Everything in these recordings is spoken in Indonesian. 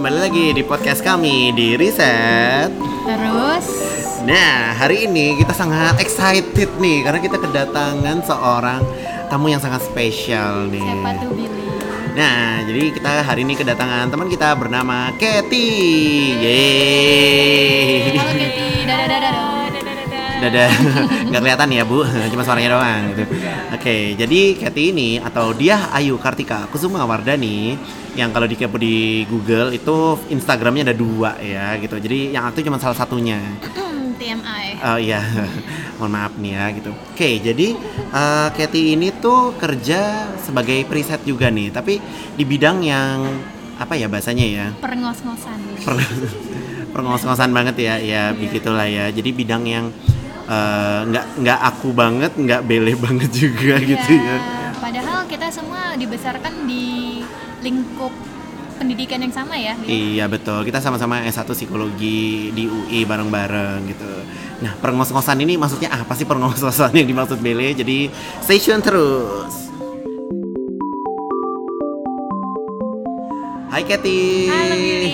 kembali lagi di podcast kami di Riset. Terus Nah, hari ini kita sangat excited nih karena kita kedatangan seorang tamu yang sangat spesial nih. siapa tuh Billy? Nah, jadi kita hari ini kedatangan teman kita bernama Katy. Yeay. Halo Katy, dadah dadah dadah. Nggak kelihatan ya bu, cuma suaranya doang gitu. Oke, jadi Katy ini atau dia Ayu Kartika Kusuma Wardani yang kalau dikepo di Google itu Instagramnya ada dua ya gitu. Jadi yang aktif cuma salah satunya. TMI. Oh iya, mohon maaf nih ya gitu. Oke, jadi eh, Katy ini tuh kerja sebagai preset juga nih, tapi di bidang yang apa ya bahasanya ya? Perngos-ngosan. Per perngos-ngosan banget ya, ya begitulah ya. Jadi bidang yang eh, nggak nggak aku banget, nggak bele banget juga gitu ya. Padahal kita semua dibesarkan di lingkup pendidikan yang sama ya. Iya betul, kita sama-sama S1 psikologi di UI bareng-bareng gitu. Nah, perngos-ngosan ini maksudnya apa sih perngos-ngosan yang dimaksud Bele? Jadi stay tune terus. Hai Katy. Halo Billy,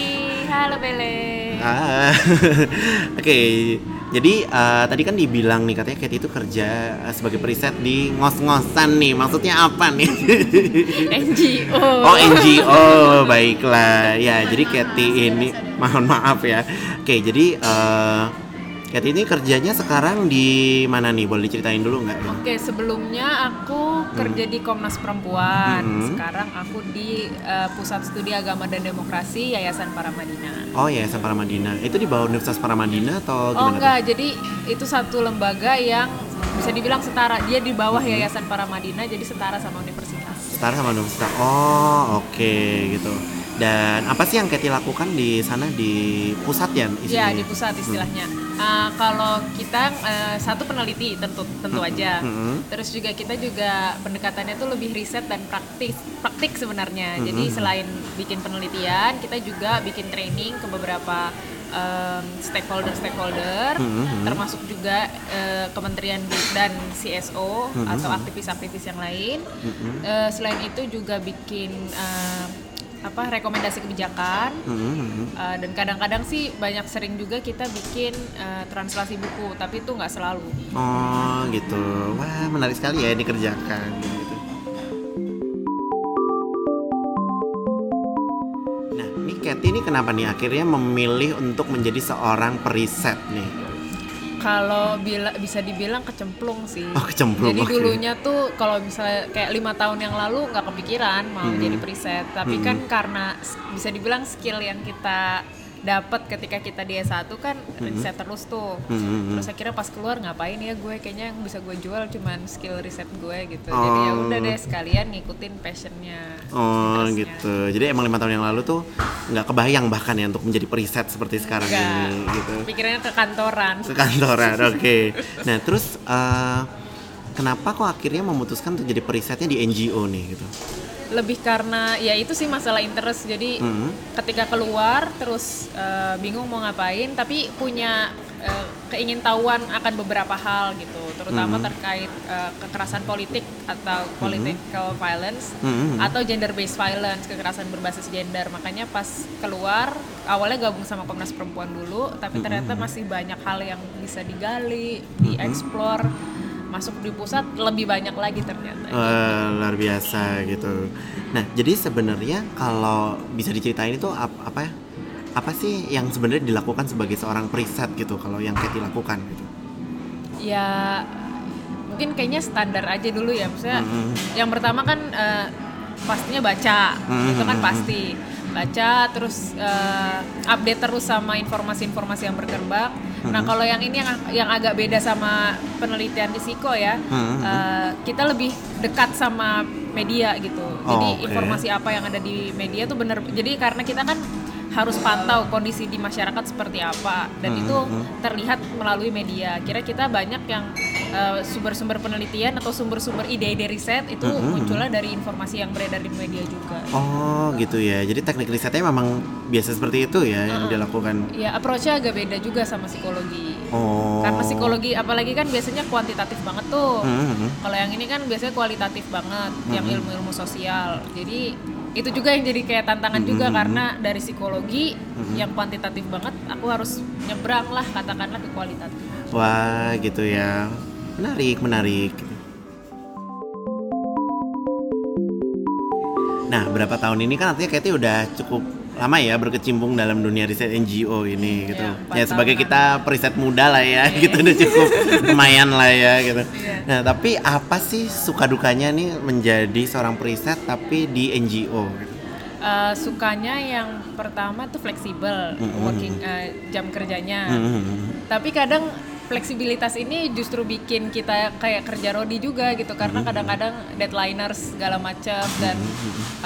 halo Bele. Ah, Oke, jadi eh, tadi kan dibilang nih katanya Katy itu kerja eh, sebagai preset di ngos-ngosan nih. Maksudnya apa nih? NGO. Oh NGO, baiklah. Ya, jadi Katy ini, mohon maaf ya. Oke, jadi eh Katy ini kerjanya sekarang di mana nih? Boleh diceritain dulu nggak? Oke, sebelumnya aku kerja di Komnas Perempuan. Hmm. Sekarang aku di eh, Pusat Studi Agama dan Demokrasi Yayasan Paramadina. Oh ya, Yayasan Paramadina. Itu di bawah Universitas Paramadina atau Oh gimana? tuh? enggak, jadi itu satu lembaga yang bisa dibilang setara. Dia di bawah Hmm. Yayasan Paramadina, jadi setara sama universitas. Setara sama universitas. Oh, oke gitu. Dan apa sih yang Katy lakukan di sana di pusat ya? Ya isinya? di pusat istilahnya. Eh, kalau kita eh, satu peneliti tentu tentu aja. Mm-mm. Terus juga kita juga pendekatannya tuh lebih riset dan praktis praktik sebenarnya. Jadi Mm-mm. selain bikin penelitian, kita juga bikin training ke beberapa stakeholder stakeholder, Mm-mm. termasuk juga eh, Kementerian dan CSO Mm-mm. atau aktivis-aktivis yang lain. Mm-mm. Eh, selain itu juga bikin eh, apa rekomendasi kebijakan. Mm-mm. Uh, dan kadang-kadang sih banyak sering juga kita bikin uh, translasi buku tapi itu nggak selalu Oh gitu. Wah menarik sekali ya ini kerjakan gitu. Nah, ini Katy ini kenapa nih akhirnya memilih untuk menjadi seorang periset nih? Kalau bila bisa dibilang kecemplung sih Oh, kecemplung, jadi oke. dulunya tuh kalau misalnya kayak lima tahun yang lalu nggak kepikiran mau Mhm. jadi preset tapi Mhm. kan karena bisa dibilang skill yang kita dapat ketika kita di S1 kan riset terus tuh Mhm. terus akhirnya pas keluar ngapain ya gue kayaknya yang bisa gue jual cuman skill riset gue gitu jadi ya Oh. udah deh sekalian ngikutin passionnya Oh interestnya. gitu. Jadi emang lima tahun yang lalu tuh nggak kebayang bahkan ya untuk menjadi periset seperti sekarang Enggak, ini gitu. pikirannya ke kantoran Ke kantoran, oke. Nah terus eh, kenapa kok akhirnya memutuskan untuk jadi perisetnya di NGO nih gitu? Lebih karena ya itu sih masalah interest. Jadi Mhm. ketika keluar terus eh, bingung mau ngapain tapi punya eh, keingintahuan akan beberapa hal gitu. Terutama Mhm. terkait eh, kekerasan politik atau political violence Mhm. atau gender based violence kekerasan berbasis gender. Makanya pas keluar awalnya gabung sama Komnas Perempuan dulu tapi ternyata masih banyak hal yang bisa digali dieksplor masuk di pusat lebih banyak lagi ternyata Wah, luar biasa gitu. Nah, jadi sebenarnya kalau bisa diceritain itu ap- apa ya? Apa sih yang sebenarnya dilakukan sebagai seorang periset gitu kalau yang Katy lakukan gitu? ya mungkin kayaknya standar aja dulu ya maksudnya Mhm. yang pertama kan eh, pastinya baca Mhm. itu kan pasti baca terus eh, update terus sama informasi-informasi yang berkembang nah Mhm. kalau yang ini yang yang agak beda sama penelitian risiko ya eh, kita lebih dekat sama media gitu jadi Oh, oke. informasi apa yang ada di media tuh bener jadi karena kita kan harus pantau kondisi di masyarakat seperti apa dan Mhm, itu mhm. terlihat melalui media. Kira kita banyak yang eh, sumber-sumber penelitian atau sumber-sumber ide-ide riset itu Mhm. munculnya dari informasi yang beredar di media juga. Oh gitu ya. Jadi teknik risetnya memang biasa seperti itu ya yang dilakukan. Ya approach-nya agak beda juga sama psikologi. Oh. Karena psikologi apalagi kan biasanya kuantitatif banget tuh. Mhm. Kalau yang ini kan biasanya kualitatif banget, yang Mhm. ilmu-ilmu sosial. Jadi itu juga yang jadi kayak tantangan juga karena dari psikologi yang kuantitatif banget aku harus nyebrang lah katakanlah ke kualitatif Wah, gitu ya. Menarik, menarik. Nah, berapa tahun ini kan artinya Katie udah cukup lama ya berkecimpung dalam dunia riset NGO ini gitu. Iya, empat ya sebagai kita periset muda lah ya, gitu udah cukup lumayan lah ya gitu. Iya. Nah, tapi apa sih suka dukanya nih menjadi seorang periset tapi di NGO gitu? Eh, sukanya yang pertama tuh fleksibel Mm-mm. working eh, jam kerjanya Hmm. tapi kadang fleksibilitas ini justru bikin kita kayak kerja rodi juga gitu karena kadang-kadang deadliners segala macam dan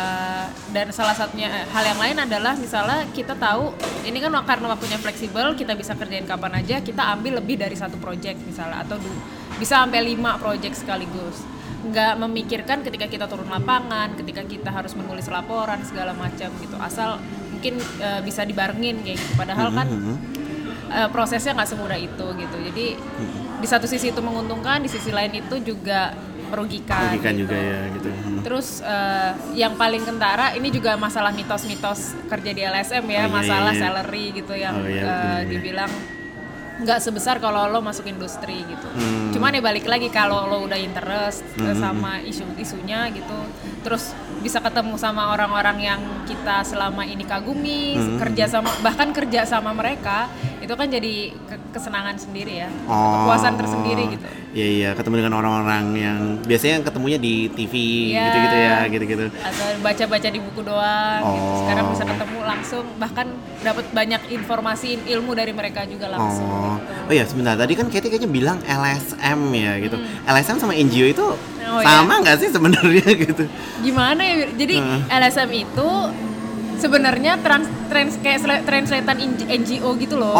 uh, dan salah satunya eh, hal yang lain adalah misalnya kita tahu ini kan karena waktunya fleksibel kita bisa kerjain kapan aja kita ambil lebih dari satu project misalnya atau du- bisa sampai lima project sekaligus. Nggak memikirkan ketika kita turun lapangan ketika kita harus menulis laporan segala macam gitu asal mungkin eh, bisa dibarengin kayak gitu. Padahal kan eh, prosesnya nggak semudah itu gitu jadi di satu sisi itu menguntungkan di sisi lain itu juga merugikan Merugikan gitu. juga ya gitu. Hmm. terus eh, yang paling kentara ini juga masalah mitos-mitos kerja di LSM Oh, ya iya, masalah iya, iya. salary gitu yang Oh, iya, eh, iya, iya. dibilang nggak sebesar kalau lo masuk industri gitu. Hmm. Cuman ya balik lagi kalau lo udah interest eh, sama isu-isunya gitu, terus bisa ketemu sama orang-orang yang kita selama ini kagumi, Hmm. kerja sama bahkan kerja sama mereka itu kan jadi ke- kesenangan sendiri ya, Oh. kepuasan tersendiri gitu. Iya iya, ketemu dengan orang-orang yang biasanya ketemunya di TV Iya. gitu-gitu ya, gitu-gitu. Atau baca-baca di buku doang. gitu. Oh. Sekarang bisa ketemu langsung, bahkan dapat banyak informasi ilmu dari mereka juga langsung. Oh, gitu. oh ya sebentar. Tadi kan Katie kayaknya bilang LSM ya gitu. LSM sama NGO itu Hmm. Oh, sama nggak sih sebenarnya gitu? gimana ya jadi Heeh. LSM itu sebenarnya trans, trans kayak translatean NGO gitu loh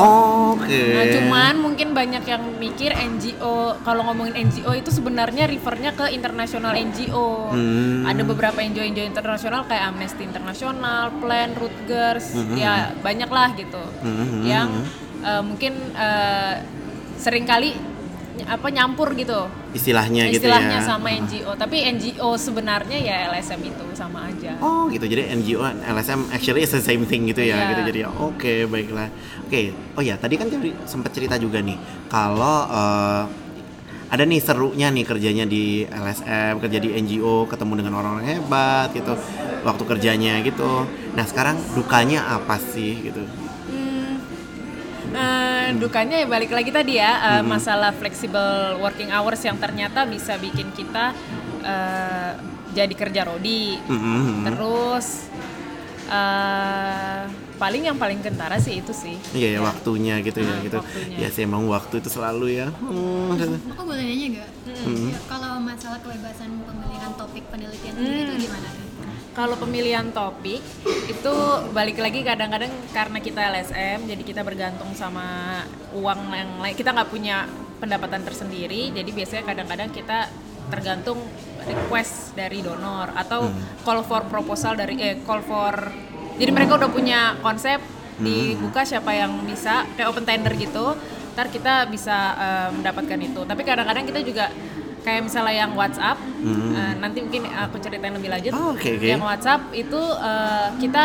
Oke. Nah, cuman mungkin banyak yang mikir NGO kalau ngomongin NGO itu sebenarnya refernya ke internasional NGO. Hmm. Ada beberapa NGO NGO internasional kayak Amnesty International, Plan, Rutgers, ya banyak lah gitu. Hmm. Yang eh, mungkin eh, sering kali apa nyampur gitu istilahnya, gitu istilahnya ya. sama NGO. Tapi NGO sebenarnya ya LSM itu sama aja. Oh gitu, jadi NGO and LSM actually is the same thing gitu ya, Iya. gitu jadi oke baiklah. Oke, oh ya tadi kan sempat cerita juga nih kalau eh, ada nih serunya nih kerjanya di LSM, kerja di NGO, ketemu dengan orang-orang hebat gitu, waktu kerjanya gitu. Nah sekarang dukanya apa sih gitu? Hmm, eh, dukanya ya balik lagi tadi ya eh, masalah flexible working hours yang ternyata bisa bikin kita eh, jadi kerja rodi. Mhm. Terus eh, paling yang paling kentara sih itu sih. Iya ya waktunya gitu ya Hmm, gitu. waktunya. Ya sih emang waktu itu selalu ya. Hmm, Aku boleh nanya nggak? Ya, Kalau masalah kebebasan pemilihan topik penelitian sendiri itu gimana? Kalau pemilihan topik itu balik lagi kadang-kadang karena kita LSM jadi kita bergantung sama uang yang lain. Kita nggak punya pendapatan tersendiri jadi biasanya kadang-kadang kita tergantung request dari donor atau call for proposal dari eh call for jadi mereka udah punya konsep dibuka siapa yang bisa kayak open tender gitu ntar kita bisa eh, mendapatkan itu. Tapi kadang-kadang kita juga kayak misalnya yang WhatsApp eh, nanti mungkin aku ceritain lebih lanjut Oh, oke, oke. yang WhatsApp itu eh, kita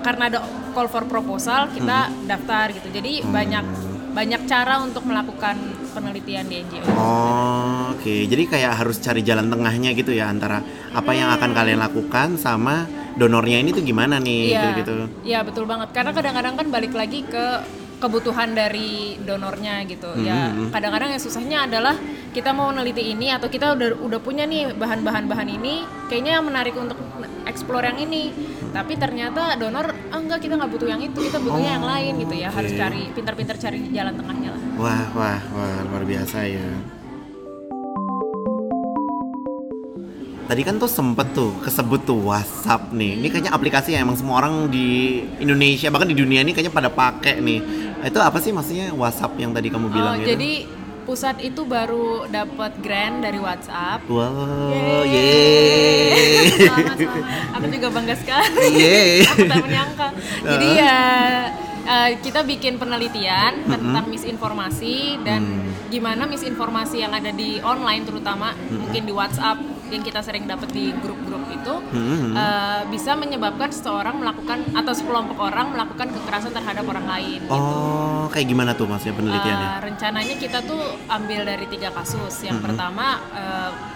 karena ada call for proposal kita daftar gitu jadi banyak banyak cara untuk melakukan penelitian di NGO Oh, oke. Jadi kayak harus cari jalan tengahnya gitu ya antara apa yang akan kalian lakukan sama donornya ini tuh gimana nih Iya, gitu. iya betul banget. Karena kadang-kadang kan balik lagi ke kebutuhan dari donornya gitu. Ya Hmm. kadang-kadang yang susahnya adalah kita mau meneliti ini atau kita udah udah punya nih bahan-bahan bahan ini, kayaknya yang menarik untuk explore yang ini. Tapi ternyata donor ah enggak kita nggak butuh yang itu, kita butuhnya yang lain gitu ya. Harus oke. cari pintar-pintar cari jalan tengahnya lah. Wah, wah, wah, luar biasa ya. Tadi kan tuh sempet tuh kesebut tuh WhatsApp nih. Ini kayaknya aplikasi yang emang semua orang di Indonesia bahkan di dunia ini kayaknya pada pakai nih. Itu apa sih maksudnya WhatsApp yang tadi kamu bilang Oh, itu? jadi pusat itu baru dapat grant dari WhatsApp. Wow, Yeay. yeay. Selamat, selamat. Aku juga bangga sekali. Yeay. Aku tak menyangka. Jadi ya eh, kita bikin penelitian tentang misinformasi dan gimana misinformasi yang ada di online terutama mungkin di WhatsApp yang kita sering dapat di grup-grup itu Hmm. eh, bisa menyebabkan seseorang melakukan atau sekelompok orang melakukan kekerasan terhadap orang lain. Oh, kayak gimana tuh maksudnya penelitiannya? Eh, rencananya kita tuh ambil dari tiga kasus. Yang pertama eh, i-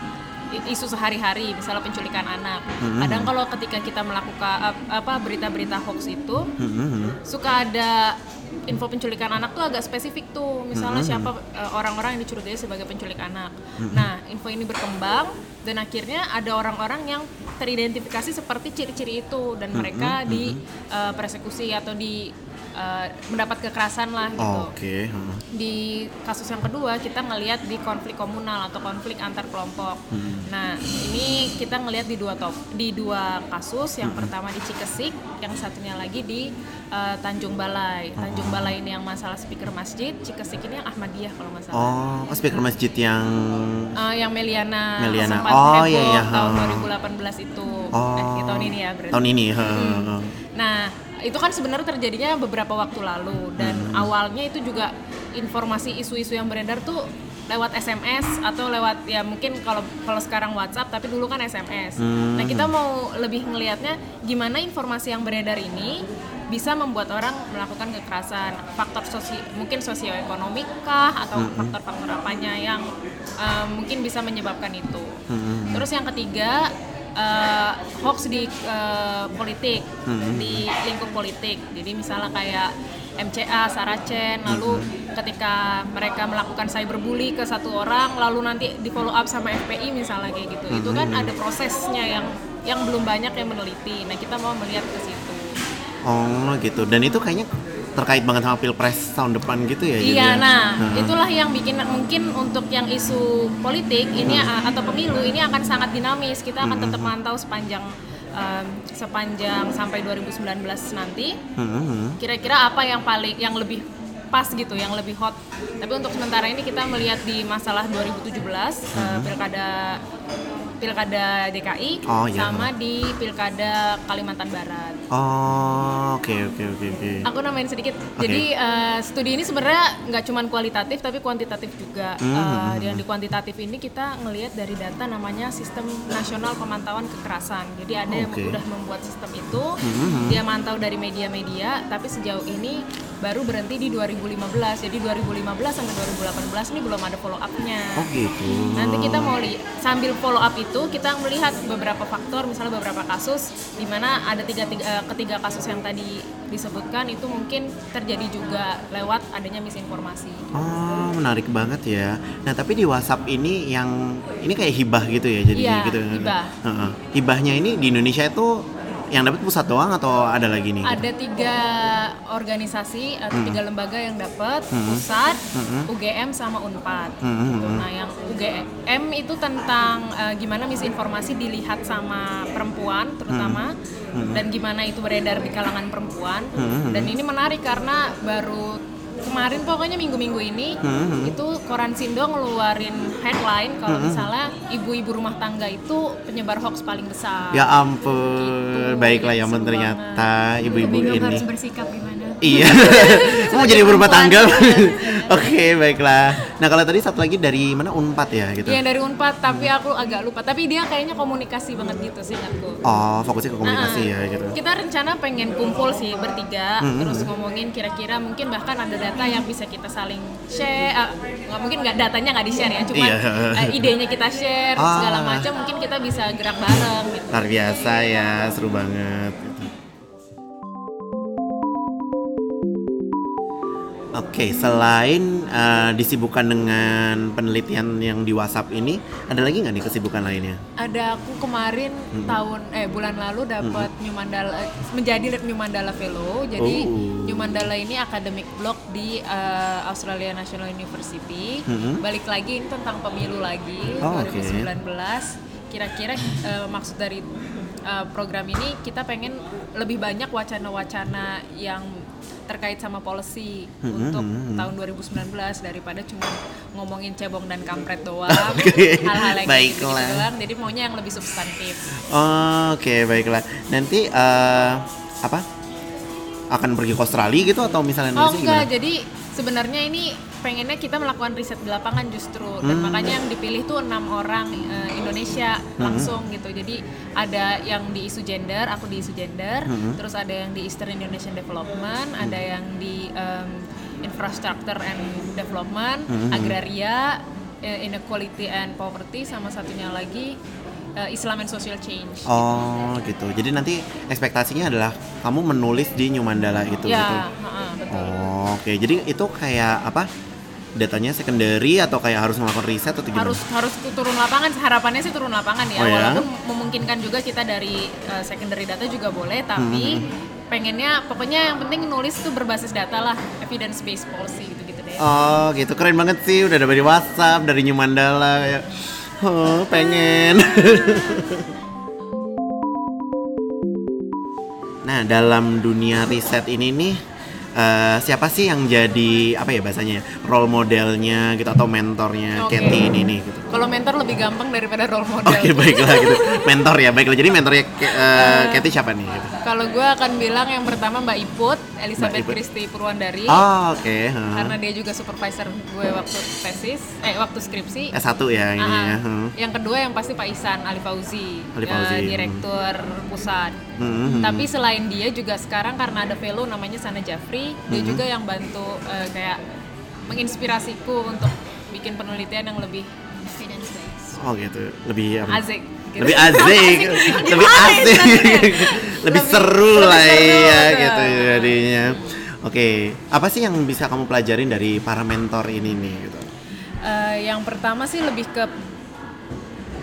isu sehari-hari, misalnya penculikan anak. Kadang kalau ketika kita melakukan ap- apa berita-berita hoax itu Hmm. suka ada info penculikan anak tuh agak spesifik tuh. Misalnya siapa eh, orang-orang yang dicurigai sebagai penculik anak. Nah, info ini berkembang dan akhirnya ada orang-orang yang teridentifikasi seperti ciri-ciri itu dan mereka di eh, persekusi atau di eh, mendapat kekerasan lah gitu Oke. hmm. di kasus yang kedua kita ngelihat di konflik komunal atau konflik antar kelompok. Nah ini kita ngelihat di dua top di dua kasus. Yang pertama di Cikesik, yang satunya lagi di eh, Tanjung Balai. Tanjung Balai ini yang masalah speaker masjid, Cikesik ini yang Ahmadiyah kalau nggak salah. Oh, speaker masjid yang Eh, yang Meliana, Meliana. sempat Oh, iya, iya, tahun ha. 2018 itu. Oh. Eh, tahun ini ya berarti. tahun ini. ha. Nah, itu kan sebenarnya terjadinya beberapa waktu lalu. Dan awalnya itu juga informasi isu-isu yang beredar tuh lewat SMS atau lewat ya mungkin kalau kalau sekarang WhatsApp tapi dulu kan SMS. Nah, kita mau lebih ngelihatnya gimana informasi yang beredar ini bisa membuat orang melakukan kekerasan. Faktor sosi mungkin sosioekonomik kah atau faktor-faktor apanya yang eh, mungkin bisa menyebabkan itu. Terus yang ketiga eh, hoax di eh, politik di lingkup politik jadi misalnya kayak MCA, Saracen, lalu ketika mereka melakukan cyberbully ke satu orang, lalu nanti di follow up sama FPI misalnya kayak gitu, itu kan ada prosesnya yang yang belum banyak yang meneliti. Nah kita mau melihat ke situ. Oh, gitu. Dan itu kayaknya terkait banget sama pilpres tahun depan gitu ya? Iya, jadinya? nah Ha. itulah yang bikin mungkin untuk yang isu politik ini atau pemilu ini akan sangat dinamis. Kita akan tetap mantau sepanjang em, sepanjang sampai 2019 nanti. Hmm. Kira-kira apa yang paling yang lebih pas gitu, yang lebih hot. Tapi untuk sementara ini kita melihat di masalah 2017 eh, pilkada pilkada DKI Oh, iya. sama di pilkada Kalimantan Barat. Oh, oke oke oke oke. Aku namain sedikit. Jadi eh, studi ini sebenarnya nggak cuma kualitatif tapi kuantitatif juga. Hmm. Eh, yang di kuantitatif ini kita ngelihat dari data namanya Sistem Nasional Pemantauan Kekerasan. Jadi ada yang Oke. Hmm, udah membuat sistem itu, dia mantau dari media-media, tapi sejauh ini baru berhenti di 2015. Jadi 2015 sampai 2018 ini belum ada follow up-nya. Oh gitu. Nanti kita mau lihat sambil follow up itu kita melihat beberapa faktor, misalnya beberapa kasus di mana ada tiga, tiga eh, ketiga kasus yang tadi disebutkan itu mungkin terjadi juga lewat adanya misinformasi. Oh, menarik banget ya. Nah, tapi di WhatsApp ini yang ini kayak hibah gitu ya jadinya Iya, gitu. hibah. Heeh. Hibahnya ini di Indonesia itu yang dapat pusat doang atau ada lagi nih? Ada tiga organisasi atau Hmm. tiga lembaga yang dapat pusat, UGM sama Unpad. Hmm, Gitu. Nah, yang UGM itu tentang eh, gimana misinformasi dilihat sama perempuan terutama Hmm. dan gimana itu beredar di kalangan perempuan. Dan ini menarik karena baru kemarin pokoknya minggu-minggu ini Hmm, itu koran Sindo ngeluarin headline kalau misalnya ibu-ibu rumah tangga itu penyebar hoax paling besar. Ya ampun, Gitu, baiklah ya ampun ternyata ibu-ibu ini. harus bersikap gimana? Iya, mau jadi ibu rumah tangga. Oke, baiklah. Nah kalau tadi satu lagi dari mana Unpad ya gitu. Iya dari Unpad, tapi aku agak lupa. Tapi dia kayaknya komunikasi banget gitu sih aku. Oh, fokusnya ke komunikasi Nah, ya gitu. Kita rencana pengen kumpul sih bertiga, Hmm, terus ngomongin kira-kira mungkin bahkan ada data yang bisa kita saling share. ah, nggak mungkin nggak datanya nggak di share ya, cuman Iya. eh, idenya kita share Ah. segala macam. Mungkin kita bisa gerak bareng gitu. Luar biasa ya, seru banget. Oke, selain eh, disibukkan dengan penelitian yang di WhatsApp ini, ada lagi nggak nih kesibukan lainnya? Ada aku kemarin Hmm. tahun eh bulan lalu dapat New Mandala menjadi New Mandala Fellow. Jadi Oh. New Mandala ini academic block di eh, Australia National University. Mhm. Balik lagi ini tentang pemilu lagi Oh, oke. 2019. Kira-kira eh, maksud dari eh, program ini kita pengen lebih banyak wacana-wacana yang terkait sama policy Mhm, untuk mhm. tahun 2019 daripada cuma ngomongin cebong dan kampret doang hal-hal yang kayak gitu baiklah. doang jadi maunya yang lebih substantif Oh, Oke, baiklah. Nanti eh, apa? Akan pergi ke Australia gitu atau misalnya oh enggak gimana? jadi sebenarnya ini pengennya kita melakukan riset di lapangan justru dan Hmm. makanya yang dipilih tuh enam orang eh, Indonesia Hmm. langsung gitu jadi ada yang di isu gender aku di isu gender Hmm. terus ada yang di Eastern Indonesian Development ada yang di em, infrastructure and development Hmm. agraria eh, inequality and poverty sama satunya lagi eh, Islam and social change Oh gitu. Jadi nanti ekspektasinya adalah kamu menulis di New Mandala itu ya gitu. ha-ha, betul Oh, oke. Jadi itu kayak apa? Datanya secondary atau kayak harus melakukan riset atau gimana? harus harus turun lapangan harapannya sih turun lapangan ya Oh ya? walaupun memungkinkan juga kita dari uh, secondary data juga boleh tapi Hmm. pengennya pokoknya yang penting nulis tuh berbasis data lah evidence based policy gitu gitu deh Oh gitu keren banget sih udah dari WhatsApp dari New Mandala kayak oh pengen. nah dalam dunia riset ini nih eh, siapa sih yang jadi apa ya bahasanya ya, role modelnya gitu atau mentornya Oke. Katy ini nih gitu. kalau mentor lebih gampang daripada role model Oke baiklah gitu mentor ya baiklah jadi mentornya uh, Katy siapa nih? Gitu. kalau gue akan bilang yang pertama Mbak Iput Elizabeth Mbak Iput. Christie Purwandari Oh oke. huh. karena dia juga supervisor gue waktu tesis eh waktu skripsi S1 ya ini Ah, ya. huh. Yang kedua yang pasti Pak Isan Ali Fauzi, Ali eh, Fauzi, hmm. direktur pusat. Hmm, hmm, Tapi selain dia juga sekarang karena ada fellow namanya Sana Jafri, dia Hmm. juga yang bantu eh, kayak menginspirasiku untuk bikin penelitian yang lebih evidence based Oh gitu lebih apa? azik. gitu. lebih asik, lebih asik, istilahnya? lebih Lebih- seru lebih lah seru, ya gitu jadinya. Oke, apa sih yang bisa kamu pelajarin dari para mentor ini nih gitu? Eh, yang pertama sih lebih ke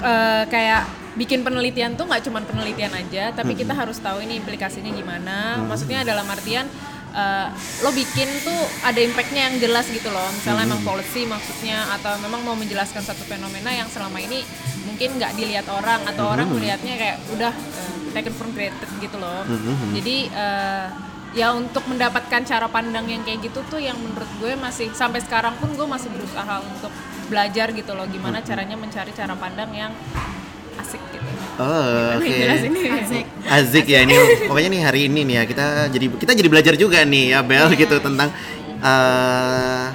eh, kayak bikin penelitian tuh nggak cuma penelitian aja, tapi kita harus tahu ini implikasinya gimana. Maksudnya dalam artian eh, lo bikin tuh ada impactnya yang jelas gitu loh. Misalnya emang policy maksudnya atau memang mau menjelaskan satu fenomena yang selama ini mungkin nggak dilihat orang atau orang melihatnya kayak udah eh, taken for granted gitu loh. Jadi eh, ya untuk mendapatkan cara pandang yang kayak gitu tuh yang menurut gue masih sampai sekarang pun gue masih berusaha untuk belajar gitu loh gimana caranya mencari cara pandang yang asik gitu. Oh, oke. Jelasinnya. Asik. Asik ya ini. Pokoknya nih hari ini nih ya kita jadi kita jadi belajar juga nih ya Bel gitu tentang eh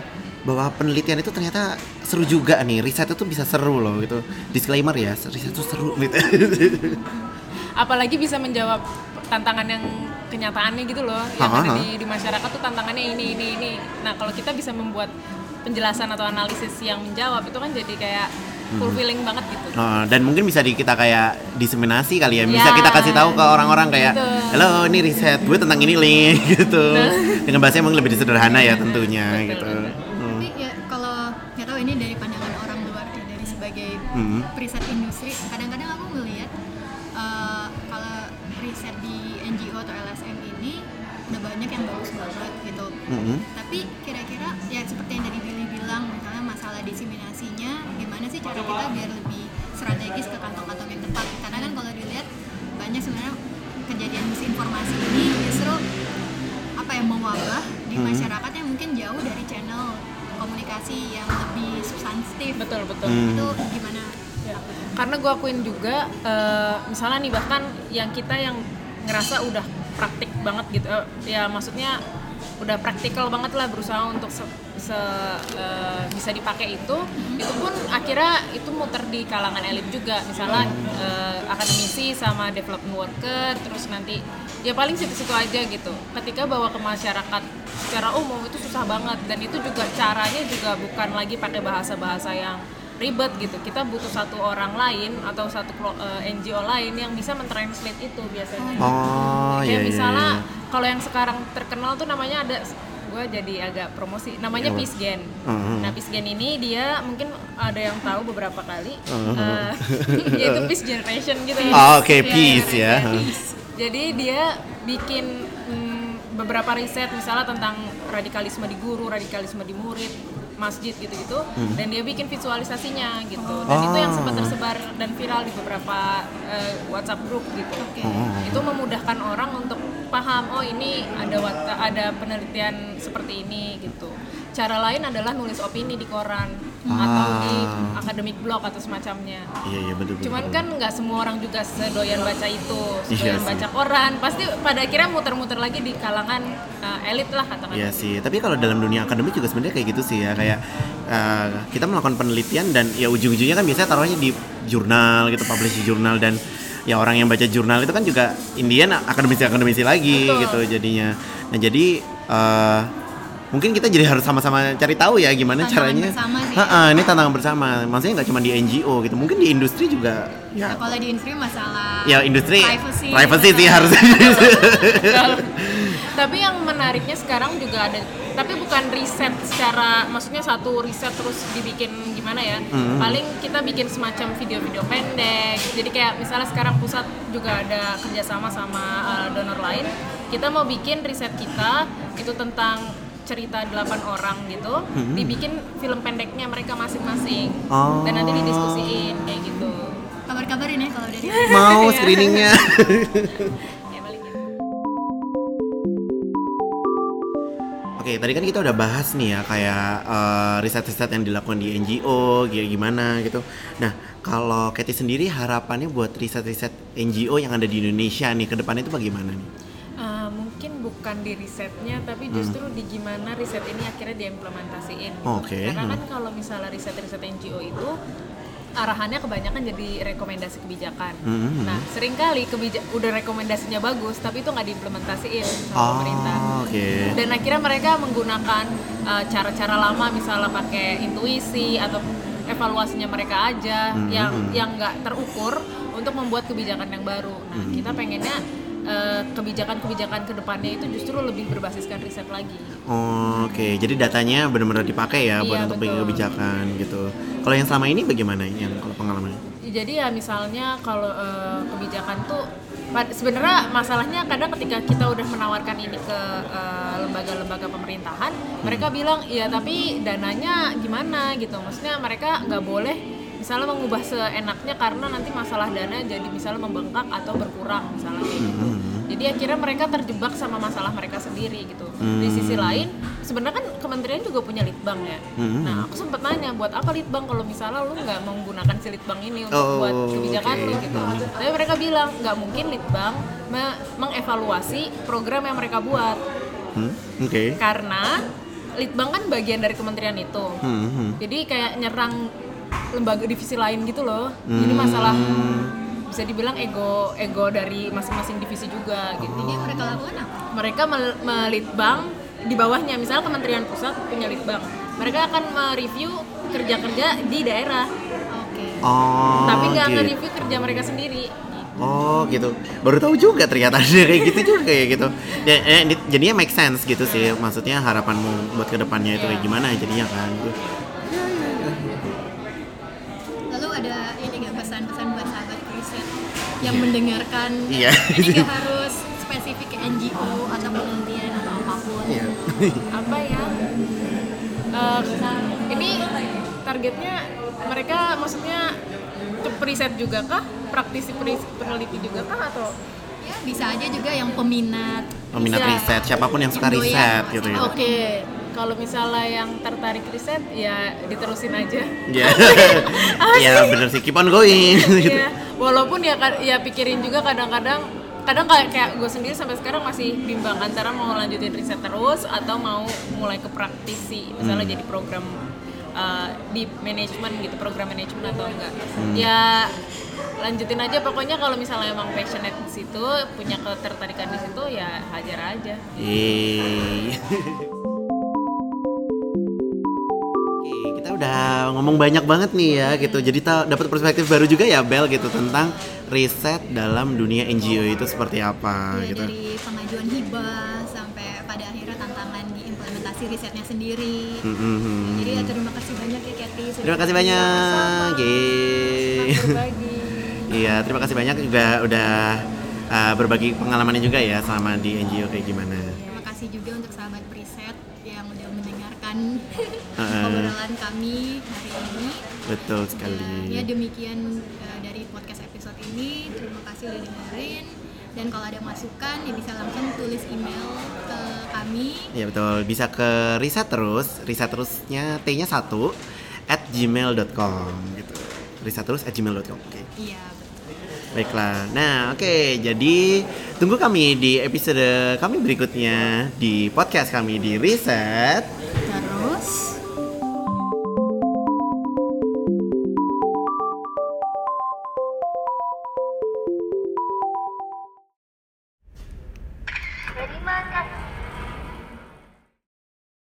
bahwa penelitian itu ternyata seru juga nih. Riset itu bisa seru loh gitu. Disclaimer ya, riset itu seru gitu. Apalagi bisa menjawab tantangan yang kenyataannya gitu loh yang Ha, ada ha. di, di masyarakat tuh tantangannya ini ini ini. Nah kalau kita bisa membuat penjelasan atau analisis yang menjawab itu kan jadi kayak fulfilling banget gitu. Oh, dan mungkin bisa di, kita kayak diseminasi kali ya. Bisa Ya, kita kasih tahu ke orang-orang kayak, gitu. halo ini riset gue tentang ini nih gitu. Dengan bahasa yang mungkin lebih sederhana ya tentunya Betul, gitu. betul. Hmm. Tapi ya kalau nggak tahu ini dari pandangan orang luar ya dari sebagai Hmm. riset industri, kadang-kadang aku melihat eh, kalau riset di NGO atau LSM ini udah banyak yang bagus banget gitu. Mhm. Tapi kira-kira ya seperti yang tadi Billy bilang, misalnya masalah diseminasinya, gimana sih cara kita biar lebih strategis ke kantong-kantong yang tepat? Karena kan kalau dilihat banyak sebenarnya kejadian misinformasi ini justru apa yang mewabah di Mhm. masyarakat yang mungkin jauh dari channel komunikasi yang lebih substantif. Betul betul. Hmm. Itu gimana? Ya. Karena gue akuin juga, eh, misalnya nih bahkan yang kita yang ngerasa udah praktik banget gitu, eh, ya maksudnya udah praktikal banget lah berusaha untuk se, se- eh, bisa dipakai itu, itu pun akhirnya itu muter di kalangan elit juga, misalnya eh, akademisi sama development worker, terus nanti ya paling situ-situ aja gitu. Ketika bawa ke masyarakat secara umum itu susah banget. Dan itu juga caranya juga bukan lagi pakai bahasa-bahasa yang ribet gitu. Kita butuh satu orang lain atau satu kelo- eh, NGO lain yang bisa mentranslate itu biasanya. Oh Kayak iya iya. misalnya iya. kalau yang sekarang terkenal tuh namanya ada gue jadi agak promosi namanya Apa? Peace Gen. Mhm. Nah Peace Gen ini dia mungkin ada yang tahu beberapa kali Mhm. eh, yaitu Peace Generation gitu. Oh, oke, Iya, peace iya, ya. peace. Jadi dia bikin mm, beberapa riset misalnya tentang radikalisme di guru, radikalisme di murid, masjid gitu-gitu, dan dia bikin visualisasinya gitu. Dan itu yang sempat tersebar dan viral di beberapa eh, WhatsApp group gitu. Itu memudahkan orang untuk paham oh ini ada ada penelitian seperti ini gitu. Cara lain adalah nulis opini di koran. Atau di Ah. academic blog atau semacamnya. Iya iya betul. Cuman betul. kan nggak semua orang juga sedoyan baca itu, Iya sedoyan sih. baca koran. Pasti pada akhirnya muter-muter lagi di kalangan uh, elit lah katakan. Iya sih, tapi kalau dalam dunia akademik juga sebenarnya kayak gitu sih ya, kayak uh, kita melakukan penelitian dan ya ujung-ujungnya kan biasanya taruhnya di jurnal gitu, publish di jurnal dan ya orang yang baca jurnal itu kan juga Indian akademisi-akademisi lagi Betul. gitu jadinya. Nah jadi uh, mungkin kita jadi harus sama-sama cari tahu ya gimana Tantangan caranya. sih. Ha-ha, ini tantangan bersama. Maksudnya nggak cuma di NGO gitu, mungkin di industri juga. Nah, Ya, kalau di industri masalah ya industri privacy, privacy sih harusnya. tapi yang menariknya sekarang juga ada tapi bukan riset secara maksudnya satu riset terus dibikin gimana ya Hmm. paling kita bikin semacam video-video pendek jadi kayak misalnya sekarang pusat juga ada kerjasama sama uh, donor lain kita mau bikin riset kita itu tentang cerita delapan orang gitu Hmm. dibikin film pendeknya mereka masing-masing Oh. dan nanti didiskusiin kayak gitu kabar-kabarin ya kalau dari Mau screeningnya. ya gitu. Oke, tadi kan kita udah bahas nih ya kayak eh, riset-riset yang dilakukan di NGO, gimana gitu. Nah, kalau Katy sendiri harapannya buat riset-riset NGO yang ada di Indonesia nih ke depannya itu bagaimana nih? Uh, bukan di risetnya tapi justru di gimana riset ini akhirnya diimplementasiin gitu. Oke, karena hmm. kan kalau misalnya riset-riset NGO itu arahannya kebanyakan jadi rekomendasi kebijakan. Hmm. Nah, sering kali kebija udah rekomendasinya bagus tapi itu nggak diimplementasiin sama Oh, pemerintah. oke. Dan akhirnya mereka menggunakan uh, cara-cara lama misalnya pakai intuisi atau evaluasinya mereka aja Hmm, yang hmm. yang nggak terukur untuk membuat kebijakan yang baru. Nah, Hmm. kita pengennya eh, kebijakan-kebijakan ke depannya itu justru lebih berbasiskan riset lagi. Oh, Oke, jadi datanya benar-benar dipakai ya buat Iya, untuk bikin kebijakan gitu. Kalau yang selama ini bagaimana yang kalau pengalamannya? Jadi ya misalnya kalau eh, kebijakan tuh sebenarnya masalahnya kadang ketika kita udah menawarkan ini ke eh, lembaga-lembaga pemerintahan, mereka bilang iya tapi dananya gimana gitu. Maksudnya mereka nggak boleh misalnya mengubah seenaknya karena nanti masalah dana jadi misalnya membengkak atau berkurang misalnya kayak gitu. Hmm. Jadi akhirnya mereka terjebak sama masalah mereka sendiri gitu. Hmm. Di sisi lain, sebenarnya kan kementerian juga punya litbang ya. Hmm. Nah, aku sempat nanya buat apa litbang kalau misalnya lu nggak menggunakan si litbang ini untuk Oh, buat kebijakan oke. lu gitu. Tapi mereka bilang nggak mungkin litbang me- mengevaluasi program yang mereka buat Hmm, Oke. karena litbang kan bagian dari kementerian itu. Hmm, hmm. Jadi kayak nyerang lembaga divisi lain gitu loh. Jadi masalah Hmm. bisa dibilang ego ego dari masing-masing divisi juga gitu. Jadi mereka lakukan apa? Mereka mel- melitbang di bawahnya misalnya Kementerian Pusat punya litbang. Mereka akan mereview kerja-kerja di daerah, Oke. Oh. tapi nggak gitu. nge-review kerja mereka sendiri. Oh gitu, baru tahu juga ternyata ada kayak gitu juga kayak gitu. Ya, eh, ini- jadinya make sense gitu sih, maksudnya harapanmu buat ke depannya itu kayak Iya. gimana jadinya kan? Gitu. Yang mendengarkan? Iya. Ini nggak harus spesifik ke NGO atau penelitian atau apa pun. Iya. Apa ya? Eh, ini targetnya mereka maksudnya ke- riset juga kah? Praktisi peneliti juga kah atau Ya bisa aja juga yang peminat. Peminat Bisa. riset, siapa pun yang suka riset gitu ya. Oke, kalau misalnya yang tertarik riset ya diterusin aja. Iya. Ya bener sih, keep on going. gitu. Iya, walaupun ya ya pikirin juga kadang-kadang kadang kayak kayak gue sendiri sampai sekarang masih bimbang antara mau lanjutin riset terus atau mau mulai ke praktisi misalnya Hmm. jadi program uh, di manajemen gitu program manajemen atau enggak Hmm. ya lanjutin aja pokoknya kalau misalnya emang passionate di situ punya ketertarikan di situ ya hajar aja Yeay. ngomong banyak banget nih ya gitu. Jadi dapat perspektif baru juga ya Bel gitu tentang riset dalam dunia NGO itu seperti apa Ya, gitu. dari pengajuan hibah sampai pada akhirnya tantangan di implementasi risetnya sendiri. Mm-mm. Jadi ya terima kasih banyak ya Kathy. Terima kasih banyak. Iya, terima kasih banyak juga udah uh, berbagi pengalamannya juga ya sama di NGO kayak gimana. Terima kasih juga untuk sahabat periset yang udah mendengarkan Heeh. obrolan kami hari ini. Betul Ya, sekali. ya demikian uh, dari podcast episode ini. Terima kasih udah dengerin. Dan kalau ada masukan ya bisa langsung tulis email ke kami. Ya betul, bisa ke riset terus, riset terusnya T-nya satu at gmail.com gitu. Riset terus at gmail.com. Oke. iya betul Baiklah. Nah, oke. Jadi tunggu kami di episode kami berikutnya di podcast kami di Riset. terus